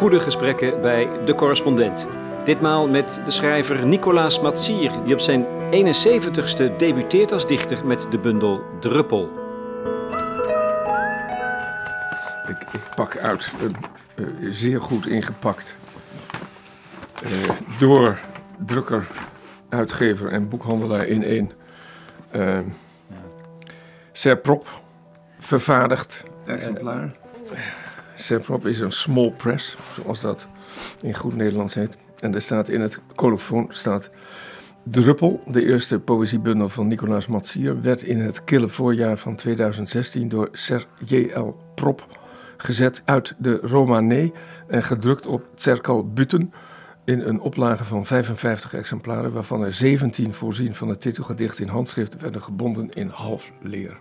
goede gesprekken bij De Correspondent. Ditmaal met de schrijver Nicolaas Matsier, die op zijn 71ste debuteert als dichter met de bundel Druppel. Ik, ik pak uit, een, eh, zeer goed ingepakt, eh, door drukker, uitgever en boekhandelaar in één. Uh, Serprop, vervaardigd exemplaar. Serprop is een small press, zoals dat in goed Nederlands heet. En er staat in het colofoon staat... Druppel, de eerste poëziebundel van Nicolaas Matsier, werd in het kille voorjaar van 2016 door Ser J.L. Prop gezet uit de Romanée en gedrukt op Cerkel Butten in een oplage van 55 exemplaren, waarvan er 17 voorzien van het titelgedicht in handschrift werden gebonden in half leer.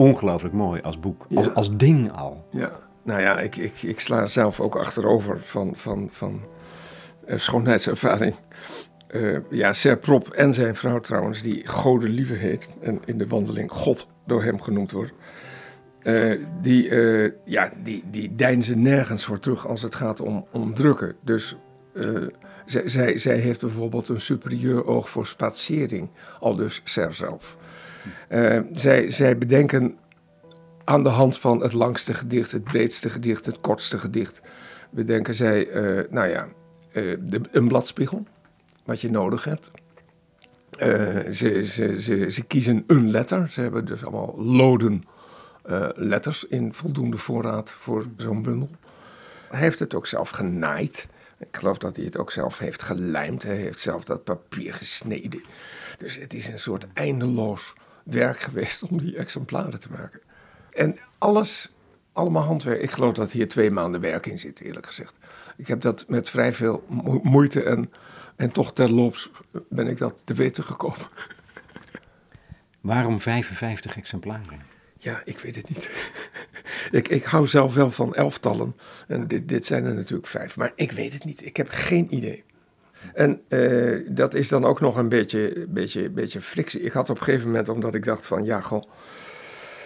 Ongelooflijk mooi als boek, als, als ding al. Ja, nou ja, ik, ik, ik sla zelf ook achterover van, van, van uh, schoonheidservaring. Uh, ja, Ser Prop en zijn vrouw trouwens, die Gode Lieve heet en in de wandeling God door hem genoemd wordt. Uh, die, uh, ja, die, die deinzen nergens voor terug als het gaat om, om drukken. Dus uh, zij, zij, zij heeft bijvoorbeeld een superieur oog voor spatiering, al dus Ser zelf. Zij, zij bedenken aan de hand van het langste gedicht, het breedste gedicht, het kortste gedicht, bedenken zij, nou ja, de, een bladspiegel, wat je nodig hebt. ze, ze, ze, ze kiezen een letter, ze hebben dus allemaal loden letters in voldoende voorraad voor zo'n bundel. Hij heeft het ook zelf genaaid. Ik geloof dat hij het ook zelf heeft gelijmd. Hij heeft zelf dat papier gesneden. Dus het is een soort eindeloos werk geweest om die exemplaren te maken. En alles, allemaal handwerk. Ik geloof dat hier twee maanden werk in zit, eerlijk gezegd. Ik heb dat met vrij veel moeite en, en toch terloops ben ik dat te weten gekomen. Waarom 55 exemplaren? Ja, ik weet het niet. ik, ik hou zelf wel van elftallen. En dit, dit zijn er natuurlijk vijf. Maar ik weet het niet. Ik heb geen idee. En uh, dat is dan ook nog een beetje, beetje, beetje frictie. Ik had op een gegeven moment, omdat ik dacht van... Ja, goh,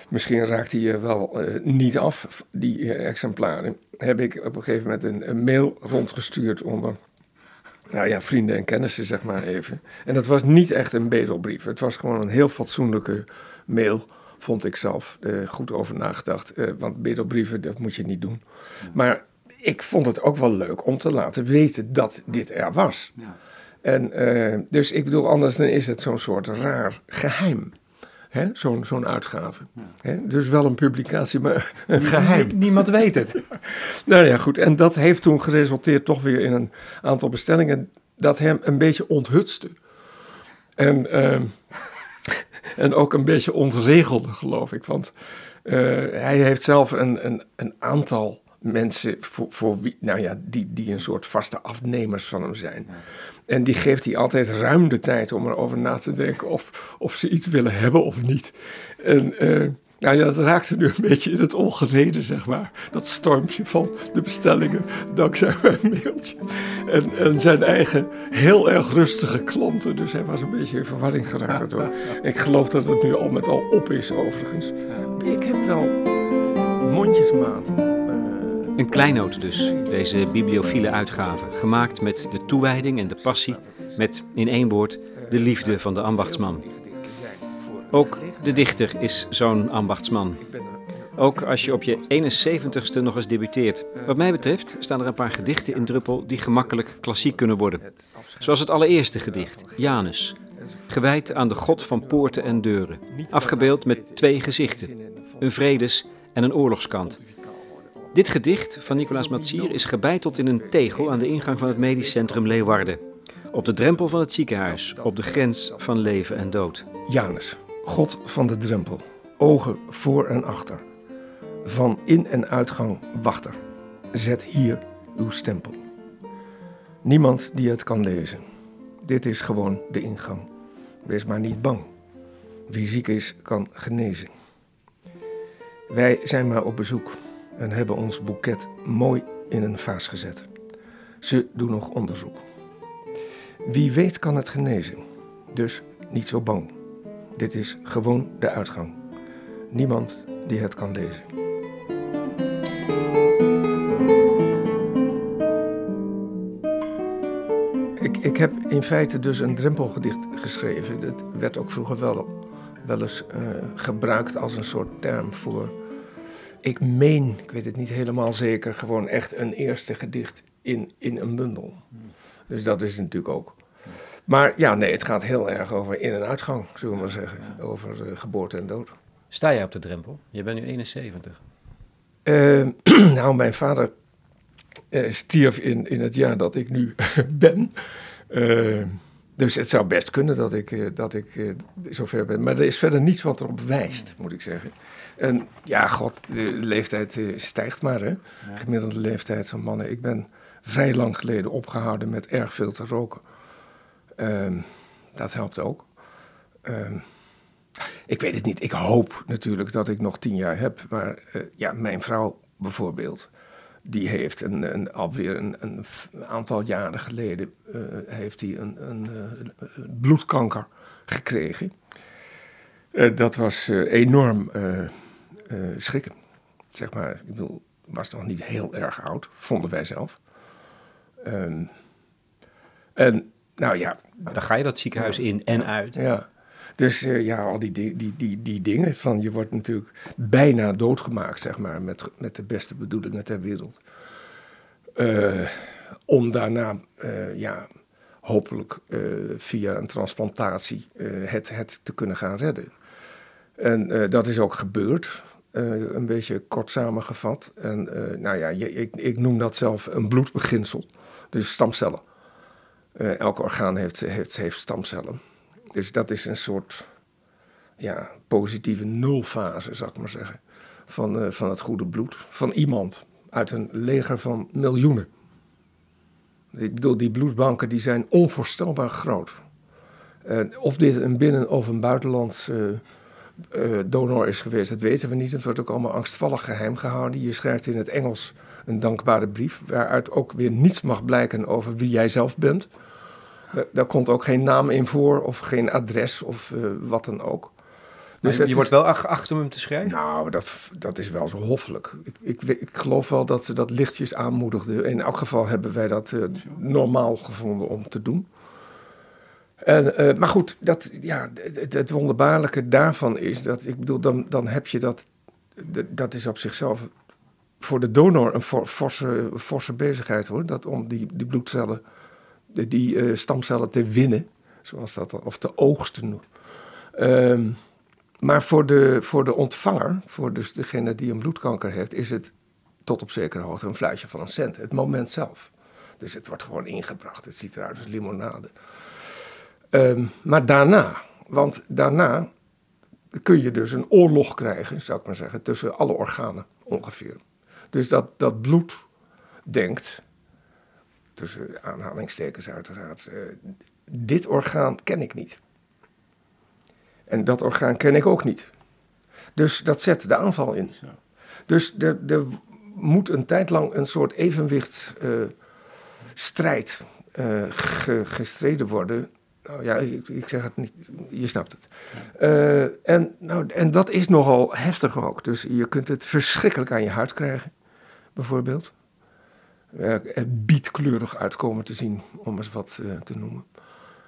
misschien raakt hij er wel uh, niet af, die uh, exemplaren. Heb ik op een gegeven moment een, een mail rondgestuurd onder... Nou ja, vrienden en kennissen, zeg maar even. En dat was niet echt een bedelbrief. Het was gewoon een heel fatsoenlijke mail vond ik zelf. Goed over nagedacht. Want bedelbrieven, dat moet je niet doen. Maar ik vond het ook wel leuk om te laten weten dat dit er was. Ja. En uh, dus ik bedoel, anders dan is het zo'n soort raar geheim. Zo'n zo'n uitgave. Ja. Dus wel een publicatie, maar een geheim. Niemand weet het. nou ja, goed. En dat heeft toen geresulteerd toch weer in een aantal bestellingen dat hem een beetje onthutste. En en ook een beetje ontregelde, geloof ik. Want uh, hij heeft zelf een, een, een aantal mensen voor, voor wie, nou ja, die, die een soort vaste afnemers van hem zijn. En die geeft hij altijd ruim de tijd om erover na te denken of, of ze iets willen hebben of niet. En uh, nou ja, dat raakte nu een beetje in het ongereden, zeg maar. Dat stormpje van de bestellingen, dankzij mijn mailtje. En, en zijn eigen heel erg rustige klanten. Dus hij was een beetje in verwarring geraakt daardoor. Ik geloof dat het nu al met al op is, overigens. Ik heb wel mondjesmaat. Een kleinoot dus, deze bibliophile uitgave. Gemaakt met de toewijding en de passie. Met, in één woord, de liefde van de ambachtsman. Ook de dichter is zo'n ambachtsman. Ook als je op je 71ste nog eens debuteert. Wat mij betreft staan er een paar gedichten in Druppel die gemakkelijk klassiek kunnen worden. Zoals het allereerste gedicht, Janus. Gewijd aan de god van poorten en deuren. Afgebeeld met twee gezichten. Een vredes- en een oorlogskant. Dit gedicht van Nicolaas Matsier is gebeiteld in een tegel aan de ingang van het medisch centrum Leeuwarden. Op de drempel van het ziekenhuis, op de grens van leven en dood. Janus. God van de drempel, ogen voor en achter. Van in- en uitgang wachter. Zet hier uw stempel. Niemand die het kan lezen. Dit is gewoon de ingang. Wees maar niet bang. Wie ziek is, kan genezen. Wij zijn maar op bezoek en hebben ons boeket mooi in een vaas gezet. Ze doen nog onderzoek. Wie weet kan het genezen, dus niet zo bang. Dit is gewoon de uitgang. Niemand die het kan lezen. Ik, ik heb in feite dus een drempelgedicht geschreven. Dat werd ook vroeger wel, wel eens eh, gebruikt als een soort term voor ik meen, ik weet het niet helemaal zeker, gewoon echt een eerste gedicht in, in een bundel. Dus dat is natuurlijk ook. Maar ja, nee, het gaat heel erg over in- en uitgang, zullen we maar zeggen. Over uh, geboorte en dood. Sta je op de drempel? Je bent nu 71. Uh, nou, mijn vader uh, stierf in, in het jaar dat ik nu ben. Dus het zou best kunnen dat ik, dat ik zover ben. Maar er is verder niets wat erop wijst, moet ik zeggen. En ja, god, de leeftijd stijgt maar, hè. Gemiddelde leeftijd van mannen. Ik ben vrij lang geleden opgehouden met erg veel te roken. Ehm, dat helpt ook. Ehm, ik weet het niet. Ik hoop natuurlijk dat ik nog tien jaar heb. Maar ja, mijn vrouw bijvoorbeeld die heeft een, een, alweer een, een, aantal jaren geleden uh, heeft hij een, een uh, bloedkanker gekregen. Dat was enorm schrikken. Zeg maar, ik bedoel, was nog niet heel erg oud, vonden wij zelf. Um, en nou ja. Dan ga je dat ziekenhuis in en uit. Ja. Dus uh, ja, al die, die, die, die dingen van je wordt natuurlijk bijna doodgemaakt, zeg maar, met, met de beste bedoelingen ter wereld. Uh, om daarna, uh, ja, hopelijk via een transplantatie het, het te kunnen gaan redden. En dat is ook gebeurd, een beetje kort samengevat. En nou ja, je, ik, ik noem dat zelf een bloedbeginsel, dus stamcellen. elk orgaan heeft, heeft, heeft stamcellen. Dus dat is een soort ja, positieve nulfase, zou ik maar zeggen, van, uh, van het goede bloed. Van iemand uit een leger van miljoenen. Ik bedoel, die bloedbanken die zijn onvoorstelbaar groot. Uh, of dit een binnen- of een buitenlands uh, donor is geweest, dat weten we niet. Het wordt ook allemaal angstvallig geheim gehouden. Je schrijft in het Engels een dankbare brief, waaruit ook weer niets mag blijken over wie jij zelf bent. Daar komt ook geen naam in voor of geen adres of uh, wat dan ook. Dus je wordt wel acht om hem te schrijven? Nou, dat, dat is wel zo hoffelijk. Ik, ik, ik, geloof wel dat ze dat lichtjes aanmoedigden. In elk geval hebben wij dat uh, normaal gevonden om te doen. En, uh, maar goed, dat, ja, het, wonderbaarlijke daarvan is dat, ik bedoel, dan, dan heb je dat, dat is op zichzelf voor de donor een for, forse, forse bezigheid hoor, dat om die, die bloedcellen die uh, stamcellen te winnen, zoals dat, of te oogsten. Um, maar voor de, voor de ontvanger, voor dus degene die een bloedkanker heeft, is het tot op zekere hoogte een fluitje van een cent. Het moment zelf. Dus het wordt gewoon ingebracht. Het ziet eruit als limonade. Um, maar daarna, want daarna kun je dus een oorlog krijgen, zou ik maar zeggen, tussen alle organen ongeveer. Dus dat, dat bloed denkt, tussen aanhalingstekens uiteraard, uh, dit orgaan ken ik niet. En dat orgaan ken ik ook niet. Dus dat zet de aanval in. Dus er, er moet een tijd lang een soort evenwichtstrijd uh, uh, ge, gestreden worden. Nou ja, ik, ik, zeg het niet, je snapt het. Uh, en, nou, en dat is nogal heftig ook. Dus je kunt het verschrikkelijk aan je huid krijgen, bijvoorbeeld uh, bietkleurig uitkomen te zien, om eens wat uh, te noemen.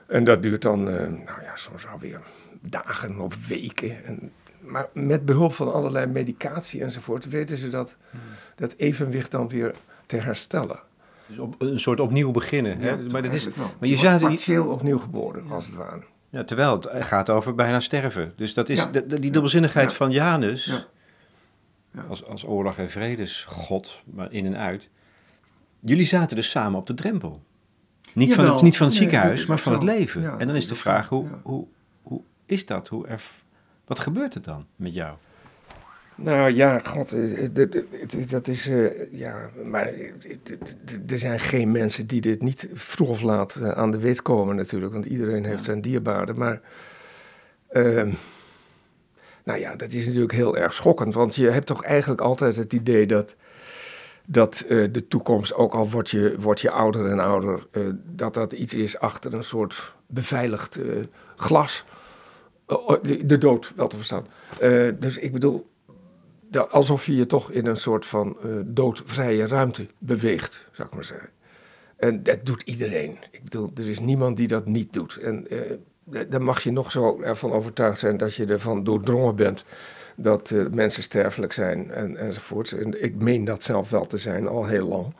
En dat duurt dan, nou ja, soms alweer dagen of weken. En, maar met behulp van allerlei medicatie enzovoort weten ze dat, hmm. dat evenwicht dan weer te herstellen. Dus op, een soort opnieuw beginnen. Hè? Ja, maar, dat is, maar je zou partieel opnieuw geboren, als het ware. Ja, terwijl het gaat over bijna sterven. Dus dat is ja. de, de, die dubbelzinnigheid van Janus, als, als oorlog- en vredesgod, maar in en uit Jullie zaten dus samen op de drempel. Niet, van het, niet van het nee, ziekenhuis, maar van het leven. En dan is de vraag, hoe, hoe, hoe is dat? Hoe wat gebeurt er dan met jou? Nou ja, god, dat is, uh, ja, maar er zijn geen mensen die dit niet vroeg of laat aan de weet komen natuurlijk, want iedereen heeft zijn dierbaren. Maar, uh, nou ja, dat is natuurlijk heel erg schokkend, want je hebt toch eigenlijk altijd het idee dat dat uh, de toekomst, ook al word je, word je ouder en ouder, uh, dat dat iets is achter een soort beveiligd glas. De, de, dood, wel te verstaan. dus ik bedoel, alsof je je toch in een soort van doodvrije ruimte beweegt, zou ik maar zeggen. En dat doet iedereen. Ik bedoel, er is niemand die dat niet doet. En uh, dan mag je nog zo ervan overtuigd zijn dat je ervan doordrongen bent dat uh, mensen sterfelijk zijn en, enzovoort. En ik meen dat zelf wel te zijn, al heel lang.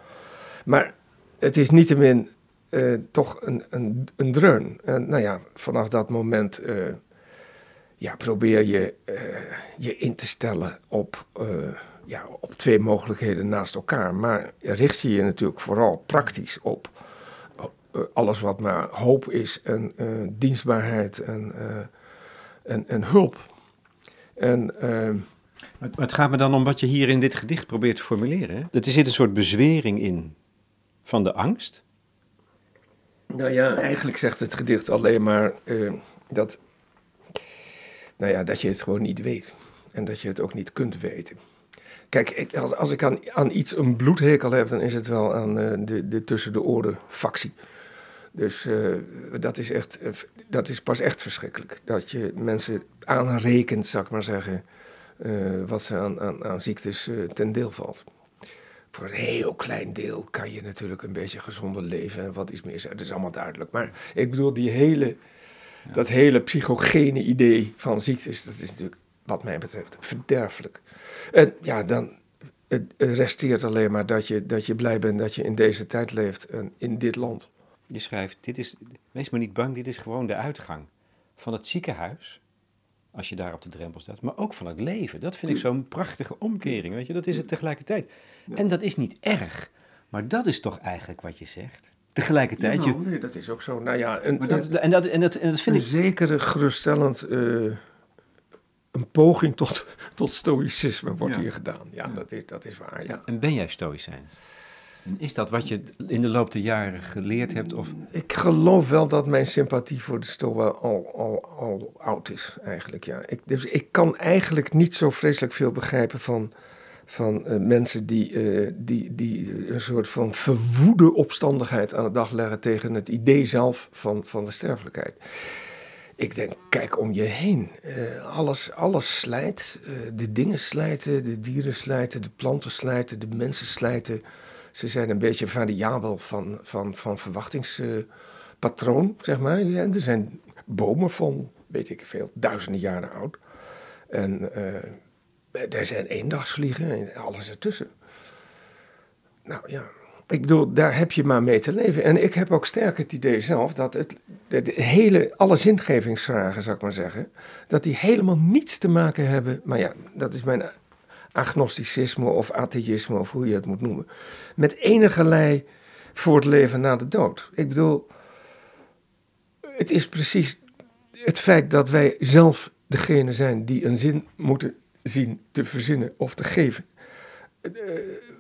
Maar het is niettemin uh, toch een, een, een dreun. En nou ja, vanaf dat moment ja, probeer je je in te stellen op ja, op twee mogelijkheden naast elkaar. Maar richt je je natuurlijk vooral praktisch op eh, alles wat maar hoop is en dienstbaarheid en, en, en hulp. En, maar het gaat me dan om wat je hier in dit gedicht probeert te formuleren. Er zit een soort bezwering in van de angst. Nou ja, eigenlijk zegt het gedicht alleen maar dat, nou ja, dat je het gewoon niet weet. En dat je het ook niet kunt weten. Kijk, als, als ik aan, aan iets een bloedhekel heb, dan is het wel aan uh, de, de tussen de oren factie. Dus uh, dat, is echt, uh, dat is pas echt verschrikkelijk. Dat je mensen aanrekent, zou ik maar zeggen, wat ze aan, aan, aan ziektes ten deel valt. Voor een heel klein deel kan je natuurlijk een beetje gezonder leven en wat iets meer zijn. Dat is allemaal duidelijk. Maar ik bedoel, die hele. Dat hele psychogene idee van ziektes, dat is natuurlijk wat mij betreft, verderfelijk. En ja, dan het resteert alleen maar dat je, dat je blij bent dat je in deze tijd leeft en in dit land. Je schrijft, dit is, wees maar niet bang, dit is gewoon de uitgang van het ziekenhuis, als je daar op de drempel staat, maar ook van het leven. Dat vind ik zo'n prachtige omkering, weet je, dat is het tegelijkertijd. En dat is niet erg, maar dat is toch eigenlijk wat je zegt. Tegelijkertijd. Ja, nou, nee, dat is ook zo. Nou ja, en, dat, en, dat, en, dat, en dat vind een ik. zekere geruststellend. Uh, een poging tot, tot stoïcisme wordt hier gedaan. Ja, Dat, is, dat is waar. Ja. En ben jij stoïcijn? Is dat wat je in de loop der jaren geleerd hebt? Of? Ik geloof wel dat mijn sympathie voor de Stoa al, al, al oud is, eigenlijk. Ja. Ik, dus ik kan eigenlijk niet zo vreselijk veel begrijpen van, van uh, mensen die, uh, die, die een soort van verwoede opstandigheid aan de dag leggen tegen het idee zelf van, van de sterfelijkheid. Ik denk, kijk om je heen. Alles, alles slijt. De dingen slijten, de dieren slijten, de planten slijten, de mensen slijten. Ze zijn een beetje variabel van, van, van verwachtingspatroon, zeg maar. Er zijn bomen van, weet ik veel, duizenden jaren oud. En er zijn eendagsvliegen en alles ertussen. Nou ja, ik bedoel, daar heb je maar mee te leven. En ik heb ook sterk het idee zelf dat het, hele, alle zingevingsvragen, zou ik maar zeggen, dat die helemaal niets te maken hebben. Maar ja, dat is mijn agnosticisme of atheïsme of hoe je het moet noemen. Met enige voor het leven na de dood. Ik bedoel, het is precies het feit dat wij zelf degene zijn die een zin moeten zien te verzinnen of te geven. Eh,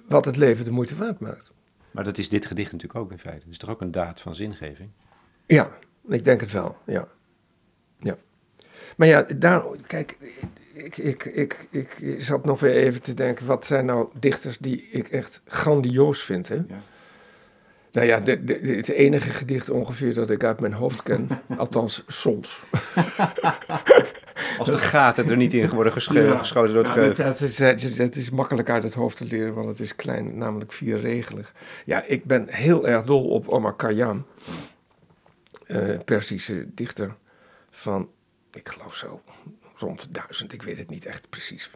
wat het leven de moeite waard maakt. Maar dat is dit gedicht natuurlijk ook in feite. Het is toch ook een daad van zingeving? Ja, ik denk het wel, ja. ja. Maar ja, daar, kijk, ik, ik, ik, ik zat nog weer even te denken, wat zijn nou dichters die ik echt grandioos vind, hè? Ja. Nou ja, de, de, het enige gedicht ongeveer dat ik uit mijn hoofd ken, althans soms. Als de gaten er niet in worden geschoten door het geheugen. Ja, het, is, het, is, makkelijk uit het hoofd te leren, want het is klein, namelijk vierregelig. Ja, ik ben heel erg dol op Omar Khayyam, uh, Persische dichter van, ik geloof zo, rond duizend, ik weet het niet echt precies.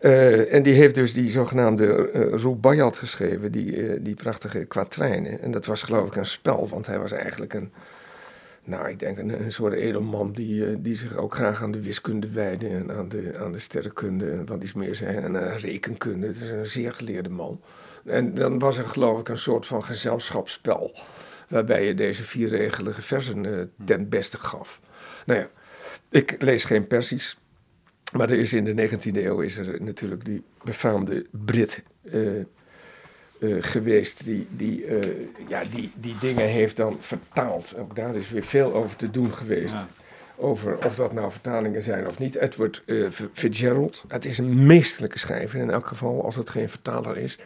Uh, en die heeft dus die zogenaamde uh, Rubaiyat geschreven, die, uh, die prachtige kwatrijnen. En dat was geloof ik een spel, want hij was eigenlijk een, nou ik denk een, soort edelman die, die zich ook graag aan de wiskunde wijde en aan de, aan de sterrenkunde en wat iets meer zijn, en aan rekenkunde. Het is een zeer geleerde man. En dan was er geloof ik een soort van gezelschapsspel, waarbij je deze vierregelige versen ten beste gaf. Nou ja, ik lees geen Persisch. Maar er is in de 19e eeuw is er natuurlijk die befaamde Brit uh, geweest, die die, uh, ja, die die dingen heeft dan vertaald. Ook daar is weer veel over te doen geweest. Ja. Over of dat nou vertalingen zijn of niet. Edward Fitzgerald, het is een meesterlijke schrijver in elk geval, als het geen vertaler is.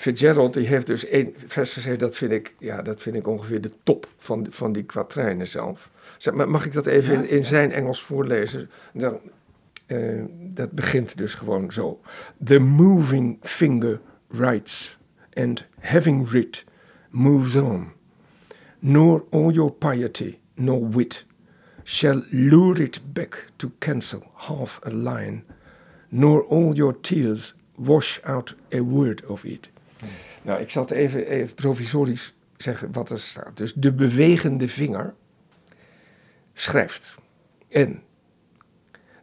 Fitzgerald die heeft dus één vers gezegd, dat vind ik, ja, dat vind ik ongeveer de top van, van die kwatrijnen zelf. Mag ik dat even ja, in, in zijn Engels voorlezen? Dan, uh, dat begint dus gewoon zo. The moving finger writes, and having writ, moves on, nor all your piety nor wit shall lure it back to cancel half a line, nor all your tears wash out a word of it. Nou, ik zal even, even provisorisch zeggen wat er staat. Dus de bewegende vinger schrijft. En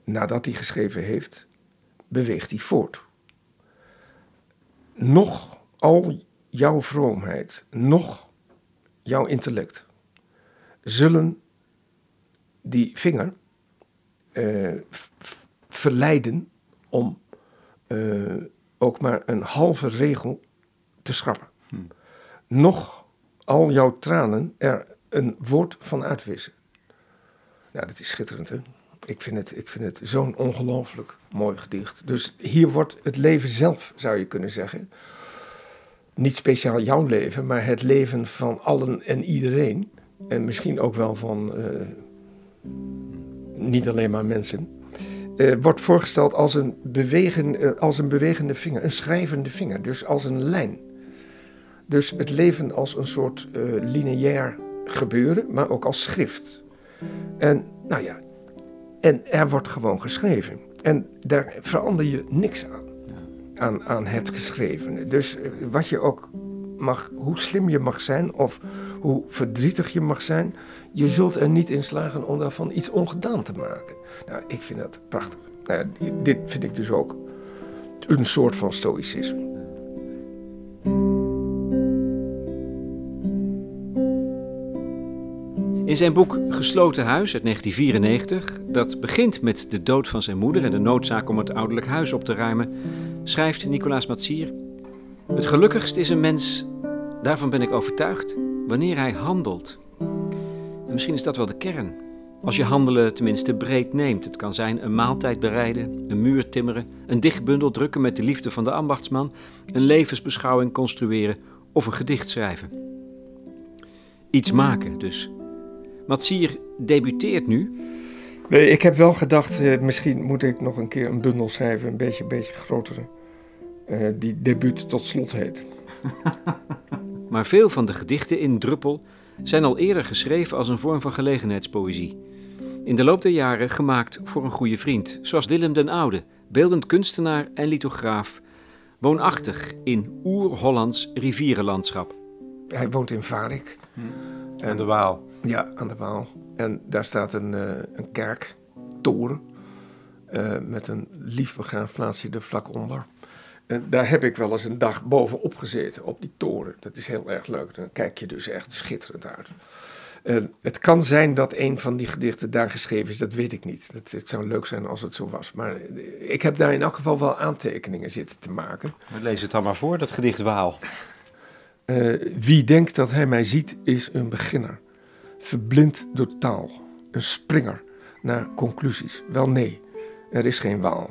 nadat hij geschreven heeft, beweegt hij voort. Nog al jouw vroomheid, nog jouw intellect, zullen die vinger uh, verleiden om uh, ook maar een halve regel te schrappen. Hmm. Nog al jouw tranen er een woord van uitwissen. Ja, dat is schitterend, hè? Ik vind het, ik vind het zo'n ongelooflijk mooi gedicht. Dus hier wordt het leven zelf, zou je kunnen zeggen. Niet speciaal jouw leven, maar het leven van allen en iedereen. En misschien ook wel van uh, niet alleen maar mensen. Uh, wordt voorgesteld als een, bewegen, uh, als een bewegende vinger, een schrijvende vinger, dus als een lijn. Dus het leven als een soort lineair gebeuren, maar ook als schrift. En nou ja, en er wordt gewoon geschreven. En daar verander je niks aan. Aan, aan het geschrevene. Dus eh, wat je ook mag, hoe slim je mag zijn of hoe verdrietig je mag zijn, je zult er niet in slagen om daarvan iets ongedaan te maken. Nou, ik vind dat prachtig. Nou, dit vind ik dus ook een soort van stoïcisme. In zijn boek Gesloten Huis uit 1994, dat begint met de dood van zijn moeder en de noodzaak om het ouderlijk huis op te ruimen, schrijft Nicolaas Matsier: Het gelukkigst is een mens, daarvan ben ik overtuigd, wanneer hij handelt. En misschien is dat wel de kern. Als je handelen tenminste breed neemt. Het kan zijn een maaltijd bereiden, een muur timmeren, een dichtbundel drukken met de liefde van de ambachtsman, een levensbeschouwing construeren of een gedicht schrijven. Iets maken dus. Matsier debuteert nu. Nee, ik heb wel gedacht, eh, misschien moet ik nog een keer een bundel schrijven, een beetje, beetje grotere, uh, die debuut tot slot heet. maar veel van de gedichten in Druppel zijn al eerder geschreven als een vorm van gelegenheidspoëzie. In de loop der jaren gemaakt voor een goede vriend, zoals Willem den Oude, beeldend kunstenaar en lithograaf, woonachtig in oer-Hollands rivierenlandschap. Hij woont in Varik. Hm. En de Waal. Ja, aan de Waal. En daar staat een, uh, een kerk, toren, uh, met een lief begraafplaatsje er vlak onder. En daar heb ik wel eens een dag bovenop gezeten, op die toren. Dat is heel erg leuk. Dan kijk je dus echt schitterend uit. En het kan zijn dat een van die gedichten daar geschreven is, dat weet ik niet. Het, het, zou leuk zijn als het zo was. Maar ik heb daar in elk geval wel aantekeningen zitten te maken. We lezen het dan maar voor, dat gedicht Waal. Uh, wie denkt dat hij mij ziet, is een beginner verblind door taal, een springer naar conclusies. Wel nee, er is geen waal.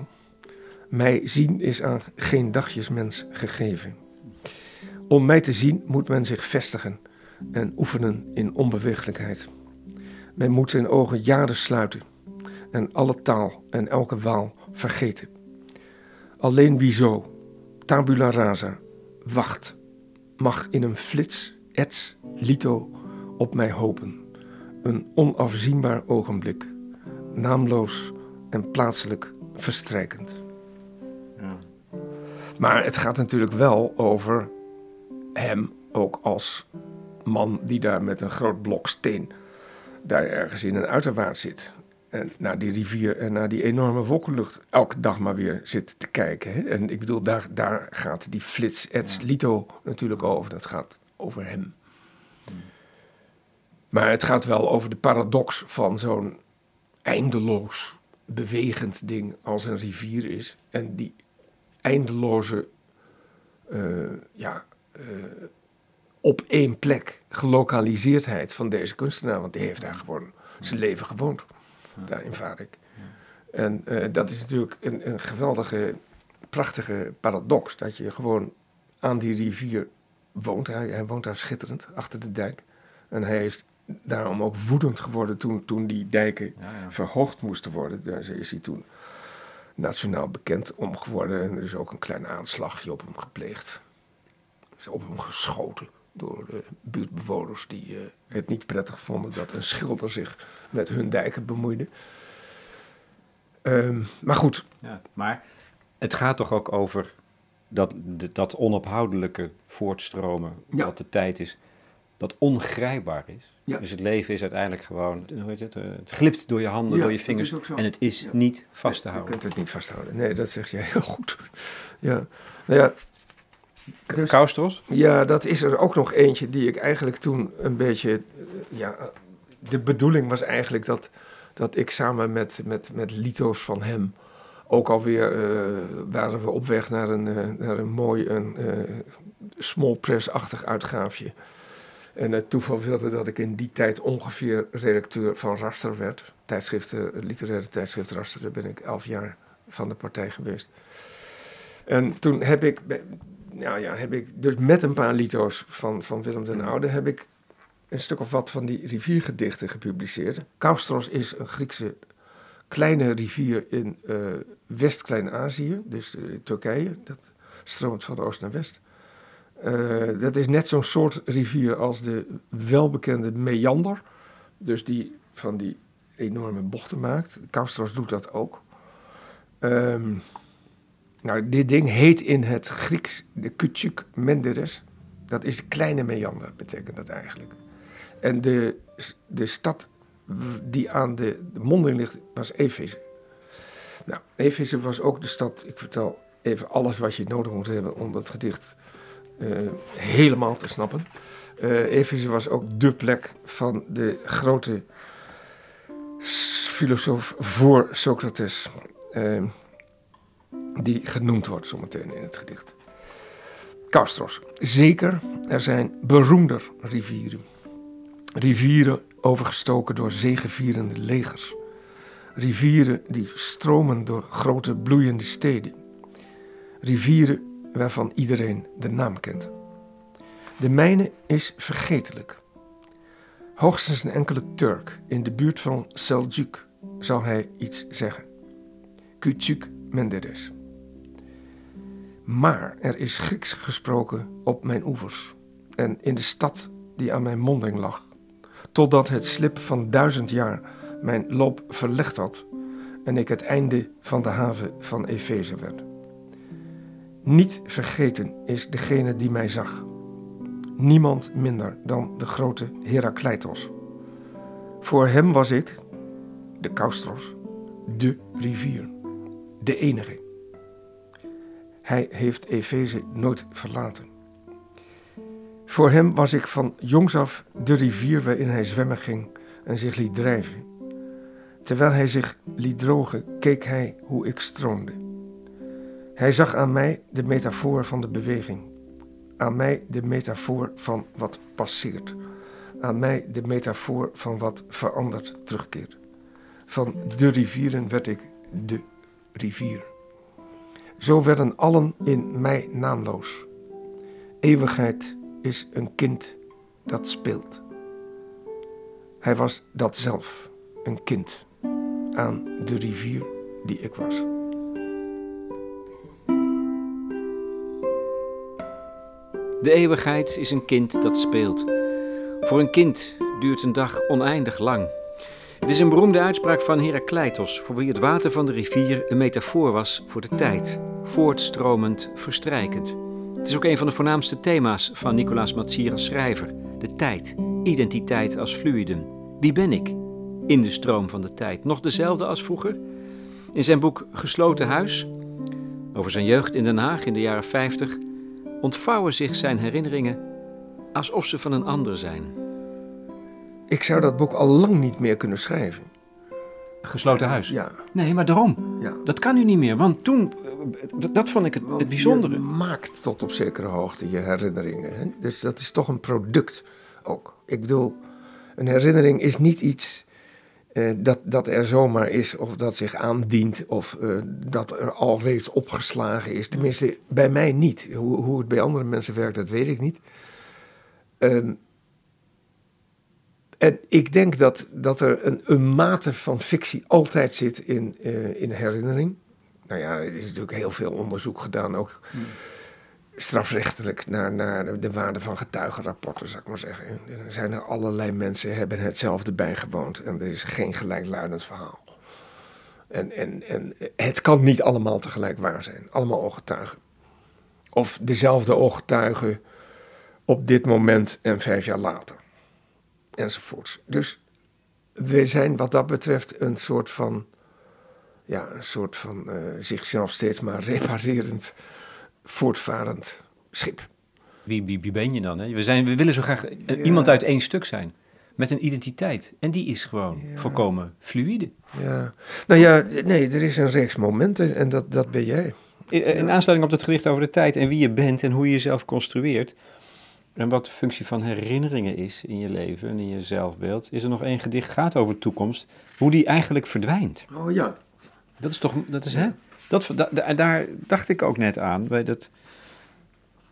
Mij zien is aan geen dagjesmens gegeven. Om mij te zien moet men zich vestigen en oefenen in onbeweeglijkheid. Men moet zijn ogen jaren sluiten en alle taal en elke waal vergeten. Alleen wie zo, tabula rasa, wacht, mag in een flits, ets, lito op mij hopen. Een onafzienbaar ogenblik, naamloos en plaatselijk verstrijkend. Ja. Maar het gaat natuurlijk wel over hem ook als man die daar met een groot blok steen daar ergens in een uiterwaard zit. En naar die rivier en naar die enorme wolkenlucht elke dag maar weer zit te kijken. Hè? En ik bedoel, daar, daar gaat die flits, Eds Lito natuurlijk over. Dat gaat over hem. Maar het gaat wel over de paradox van zo'n eindeloos bewegend ding als een rivier is. En die eindeloze, uh, ja, uh, op één plek gelokaliseerdheid van deze kunstenaar. Want die heeft daar gewoon zijn leven gewoond, daar in Varik. En uh, dat is natuurlijk een, een geweldige, prachtige paradox. Dat je gewoon aan die rivier woont. Hij, hij woont daar schitterend, achter de dijk. En hij is daarom ook woedend geworden toen, toen die dijken verhoogd moesten worden. Daar is hij toen nationaal bekend om geworden. En er is ook een klein aanslagje op hem gepleegd. Er is op hem geschoten door de buurtbewoners die eh, het niet prettig vonden dat een schilder zich met hun dijken bemoeide. Ehm, maar goed. Ja, maar het gaat toch ook over dat, dat onophoudelijke voortstromen, wat de tijd is, dat ongrijpbaar is. Ja. Dus het leven is uiteindelijk gewoon, hoe heet het, eh, het glipt door je handen, Ja, door je vingers en het is Ja. niet vast te Je houden. kunt het niet vasthouden. Nee, dat zeg jij heel goed. Ja, nou ja. Dus, ja, dat is er ook nog eentje die ik eigenlijk toen een beetje. eh, Ja, de bedoeling was eigenlijk dat, dat ik samen met, met, met lito's van hem. Ook alweer eh waren we op weg naar een, eh, naar een mooi een, eh, small press-achtig uitgaafje. En het toeval wilde dat ik in die tijd ongeveer redacteur van Raster werd. Tijdschrift, eh, literaire tijdschrift Raster, daar ben ik elf jaar van de partij geweest. En toen heb ik, nou ja, heb ik dus met een paar lito's van, van Willem den Oude, heb ik een stuk of wat van die riviergedichten gepubliceerd. Kaustros is een Griekse kleine rivier in eh, West-Klein-Azië, dus eh, Turkije. Dat stroomt van oost naar west. Eh, dat is net zo'n soort rivier als de welbekende Meander. Dus die van die enorme bochten maakt. Kaustros doet dat ook. Ehm, nou, dit ding heet in het Grieks de Küçük Menderes. Dat is kleine meander, betekent dat eigenlijk. En de, de stad die aan de, monding ligt, was Efeze. Nou, Efeze was ook de stad, ik vertel even alles wat je nodig moet hebben om dat gedicht helemaal te snappen. Eh Efeze was ook de plek van de grote filosoof voor Socrates, eh, die genoemd wordt zometeen in het gedicht. Kaustros. Zeker, er zijn beroemder rivieren. Rivieren overgestoken door zegevierende legers. Rivieren die stromen door grote bloeiende steden. Rivieren waarvan iedereen de naam kent. De mijne is vergetelijk. Hoogstens een enkele Turk in de buurt van Seljuk zal hij iets zeggen. Küçük Menderes. Maar er is Grieks gesproken op mijn oevers en in de stad die aan mijn monding lag, totdat het slip van duizend jaar mijn loop verlegd had en ik het einde van de haven van Efeze werd. Niet vergeten is degene die mij zag. Niemand minder dan de grote Herakleitos. Voor hem was ik, de Kaustros, de rivier, de enige. Hij heeft Efeze nooit verlaten. Voor hem was ik van jongs af de rivier waarin hij zwemmen ging en zich liet drijven. Terwijl hij zich liet drogen, keek hij hoe ik stroomde. Hij zag aan mij de metafoor van de beweging, aan mij de metafoor van wat passeert, aan mij de metafoor van wat verandert terugkeert. Van de rivieren werd ik de rivier. Zo werden allen in mij naamloos. Eeuwigheid is een kind dat speelt. Hij was dat zelf, een kind, aan de rivier die ik was. De eeuwigheid is een kind dat speelt. Voor een kind duurt een dag oneindig lang. Het is een beroemde uitspraak van Herakleitos, voor wie het water van de rivier een metafoor was voor de tijd, voortstromend, verstrijkend. Het is ook een van de voornaamste thema's van Nicolaas Matsier als schrijver: de tijd, identiteit als fluidum. Wie ben ik? In de stroom van de tijd. Nog dezelfde als vroeger? In zijn boek Gesloten Huis, over zijn jeugd in Den Haag in de jaren 50, ontvouwen zich zijn herinneringen alsof ze van een ander zijn. Ik zou dat boek al lang niet meer kunnen schrijven. Gesloten huis. Ja, Nee, maar daarom. ja. Dat kan nu niet meer, want toen, eh, dat vond ik het, Want het bijzondere. Je maakt tot op zekere hoogte je herinneringen. Hè? Dus dat is toch een product ook. Ik bedoel, een herinnering is niet iets eh, dat, dat er zomaar is of dat zich aandient of eh, dat er al reeds opgeslagen is. Tenminste, bij mij niet. Hoe, hoe het bij andere mensen werkt, dat weet ik niet. Ehm, en ik denk dat, dat er een, een mate van fictie altijd zit in, eh, in herinnering. Nou ja, er is natuurlijk heel veel onderzoek gedaan, ook strafrechtelijk naar, naar de waarde van getuigenrapporten, zou ik maar zeggen. Er zijn er allerlei mensen hebben hetzelfde bijgewoond en er is geen gelijkluidend verhaal. En, en, en het kan niet allemaal tegelijk waar zijn, allemaal ooggetuigen. Of dezelfde ooggetuigen op dit moment en vijf jaar later. Enzovoorts. Dus we zijn wat dat betreft een soort van, ja, een soort van uh, zichzelf steeds maar reparerend voortvarend schip. Wie, wie, wie ben je dan? Hè? We, zijn, we willen zo graag iemand uit één stuk zijn. Met een identiteit. En die is gewoon volkomen fluïde. Ja. Nou ja, nee, er is een reeks momenten en dat, dat ben jij. In, in aansluiting op het gericht over de tijd en wie je bent en hoe je jezelf construeert. En wat de functie van herinneringen is in je leven en in je zelfbeeld. Is er nog één gedicht gaat over toekomst. Hoe die eigenlijk verdwijnt. Oh ja. Dat is toch, dat is hè? Dat, daar dacht ik ook net aan. Bij dat,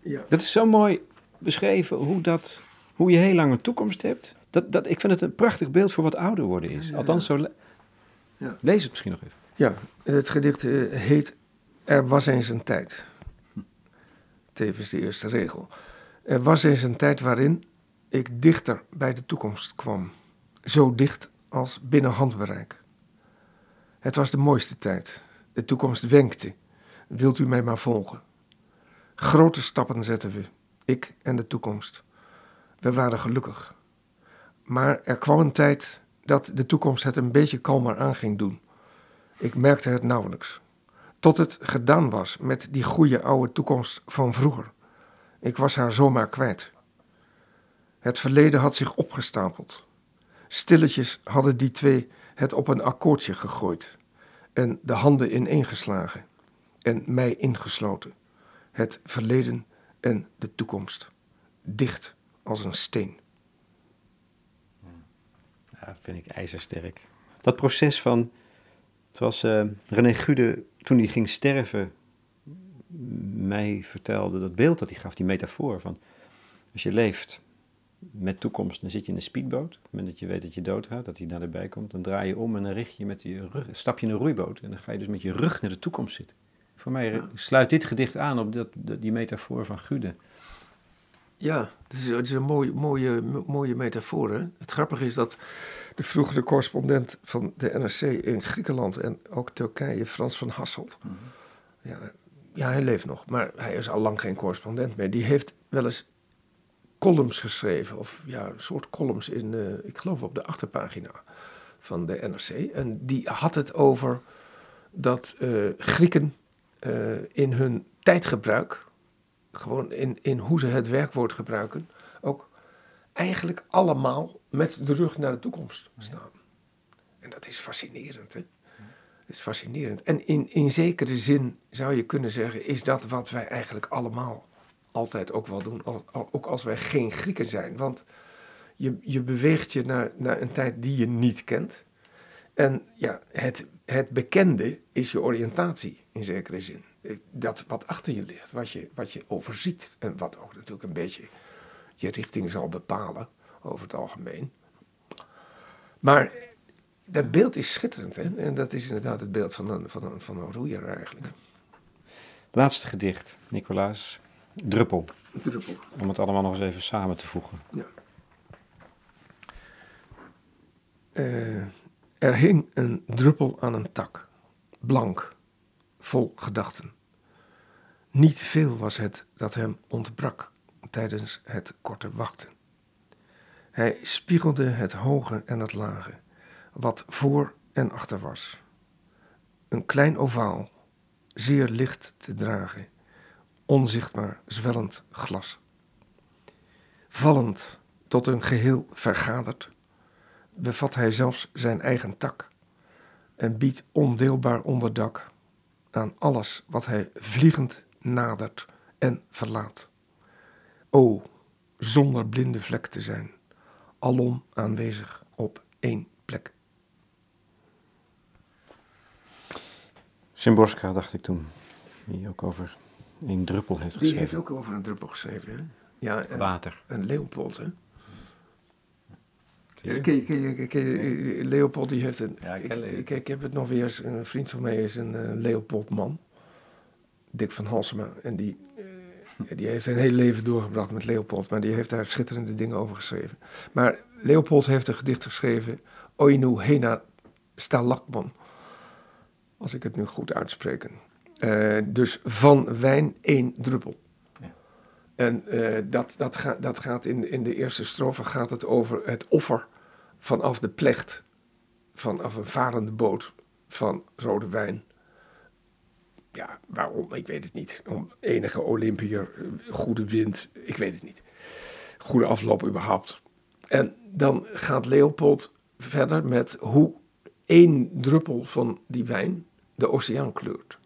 ja. dat is zo mooi beschreven hoe, dat, hoe je heel lang een toekomst hebt. Dat, dat, ik vind het een prachtig beeld voor wat ouder worden is. Althans, zo. Ja. Lees het misschien nog even. Ja, het gedicht eh, heet Er was eens een tijd. Tevens de eerste regel. Er was eens een tijd waarin ik dichter bij de toekomst kwam. Zo dicht als binnen handbereik. Het was de mooiste tijd. De toekomst wenkte. Wilt u mij maar volgen? Grote stappen zetten we, ik en de toekomst. We waren gelukkig. Maar er kwam een tijd dat de toekomst het een beetje kalmer aan ging doen. Ik merkte het nauwelijks. Tot het gedaan was met die goede oude toekomst van vroeger. Ik was haar zomaar kwijt. Het verleden had zich opgestapeld. Stilletjes hadden die twee het op een akkoordje gegooid en de handen ineengeslagen en mij ingesloten. Het verleden en de toekomst. Dicht als een steen. Ja, dat vind ik ijzersterk. Dat proces van, zoals uh, René Gude toen hij ging sterven, mij vertelde, dat beeld dat hij gaf, die metafoor van, als je leeft met toekomst, dan zit je in een speedboot. Op het moment dat je weet dat je doodgaat, dat hij naderbij komt, dan draai je om en dan richt je met je rug, stap je in een roeiboot en dan ga je dus met je rug naar de toekomst zitten. Voor mij sluit dit gedicht aan op dat, die metafoor van Gude. Ja, het is, het is een mooie, mooie, mooie metafoor. Hè? Het grappige is dat de vroegere correspondent van de NRC in Griekenland en ook Turkije, Frans van Hasselt, mhm. ja, ja, hij leeft nog, maar hij is al lang geen correspondent meer. Die heeft wel eens columns geschreven, of ja, een soort columns in, uh, ik geloof op de achterpagina van de NRC. En die had het over dat uh, Grieken uh, in hun tijdgebruik, gewoon in, in hoe ze het werkwoord gebruiken, ook eigenlijk allemaal met de rug naar de toekomst staan. En dat is fascinerend, hè? Dat is fascinerend. En in, in zekere zin zou je kunnen zeggen, is dat wat wij eigenlijk allemaal altijd ook wel doen, ook als wij geen Grieken zijn. Want je, je beweegt je naar, naar een tijd die je niet kent. En ja, het, het bekende is je oriëntatie in zekere zin. Dat wat achter je ligt, wat je, wat je overziet. En wat ook natuurlijk een beetje je richting zal bepalen over het algemeen. Maar dat beeld is schitterend, hè? En dat is inderdaad het beeld van een, van een, van een roeier eigenlijk. Laatste gedicht, Nicolaas. Druppel. Druppel. Om het allemaal nog eens even samen te voegen. Ja. Uh, er hing een druppel aan een tak, blank, vol gedachten. Niet veel was het dat hem ontbrak tijdens het korte wachten. Hij spiegelde het hoge en het lage, wat voor en achter was. Een klein ovaal, zeer licht te dragen, onzichtbaar zwellend glas. Vallend tot een geheel vergaderd, bevat hij zelfs zijn eigen tak en biedt ondeelbaar onderdak aan alles wat hij vliegend nadert en verlaat. O, zonder blinde vlek te zijn, alom aanwezig op één plek. Simborska dacht ik toen, die ook over een druppel heeft geschreven. Die heeft ook over een druppel geschreven, hè? Ja, Water. Een Leopold, hè? Leopold die heeft een. Ja, ik, ik, ik, heb het nog weer eens. Een vriend van mij is een uh, Leopold man. Dick van Halsema. En die, uh, Die heeft een heel leven doorgebracht met Leopold, maar die heeft daar schitterende dingen over geschreven. Maar Leopold heeft een gedicht geschreven, Oinu Hena Stalakman. Als ik het nu goed uitspreek. Uh, dus van wijn één druppel. Ja. En uh, dat, dat, ga, dat gaat in, in de eerste strofe gaat het over het offer vanaf de plecht, vanaf een varende boot van rode wijn ja, waarom? Ik weet het niet. Om enige Olympiër, goede wind, ik weet het niet. Goede afloop überhaupt. En dan gaat Leopold verder met hoe één druppel van die wijn de oceaan kleurt.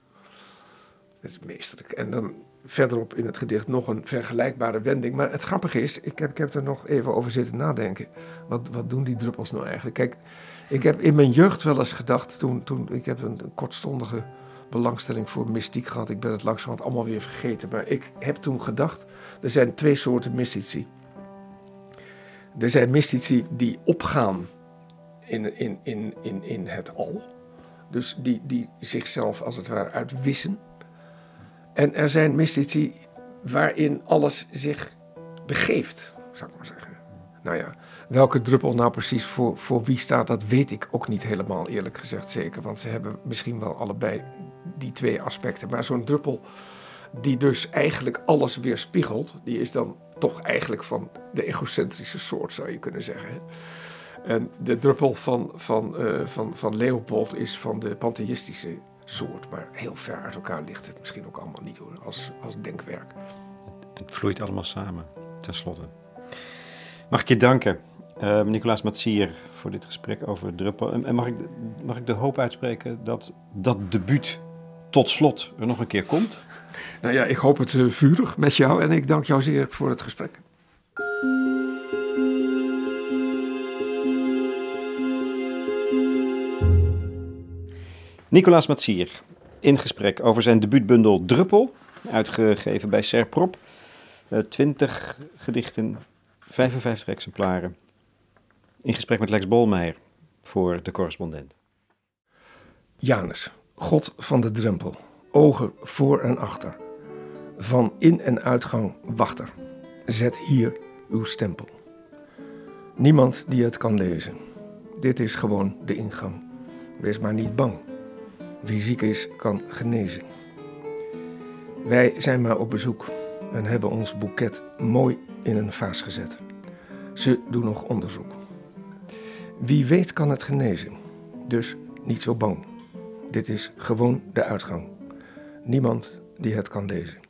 Dat is meesterlijk. En dan verderop in het gedicht nog een vergelijkbare wending. Maar het grappige is, ik heb, ik heb er nog even over zitten nadenken. Wat, wat doen die druppels nou eigenlijk? Kijk, ik heb in mijn jeugd wel eens gedacht, toen, toen ik heb een kortstondige belangstelling voor mystiek gehad. Ik ben het langzamerhand allemaal weer vergeten. Maar ik heb toen gedacht, er zijn twee soorten mystici. Er zijn mystici die opgaan in, in, in, in, in het al. Dus die, die zichzelf als het ware uitwissen. En er zijn mystici waarin alles zich begeeft, zou ik maar zeggen. Nou ja, welke druppel nou precies voor, voor wie staat, dat weet ik ook niet helemaal eerlijk gezegd zeker. Want ze hebben misschien wel allebei die twee aspecten. Maar zo'n druppel die dus eigenlijk alles weerspiegelt, die is dan toch eigenlijk van de egocentrische soort, zou je kunnen zeggen. En de druppel van, van, uh, van, van Leopold is van de pantheïstische soort. Maar heel ver uit elkaar ligt het misschien ook allemaal niet hoor, als, als denkwerk. Het vloeit allemaal samen, tenslotte. Mag ik je danken, uh, Nicolaas Matsier, voor dit gesprek over druppel. En mag ik, mag ik de hoop uitspreken dat dat debuut tot slot er nog een keer komt? Nou ja, ik hoop het uh, vurig met jou en ik dank jou zeer voor het gesprek. Nicolaas Matsier in gesprek over zijn debuutbundel Druppel, uitgegeven bij Serprop. Uh, 20 gedichten, 55 exemplaren. In gesprek met Lex Bolmeijer voor de correspondent. Janus. God van de drempel, ogen voor en achter. Van in- en uitgang wachter. Zet hier uw stempel. Niemand die het kan lezen. Dit is gewoon de ingang. Wees maar niet bang. Wie ziek is, kan genezen. Wij zijn maar op bezoek en hebben ons boeket mooi in een vaas gezet. Ze doen nog onderzoek. Wie weet kan het genezen, dus niet zo bang. Dit is gewoon de uitgang. Niemand die het kan lezen.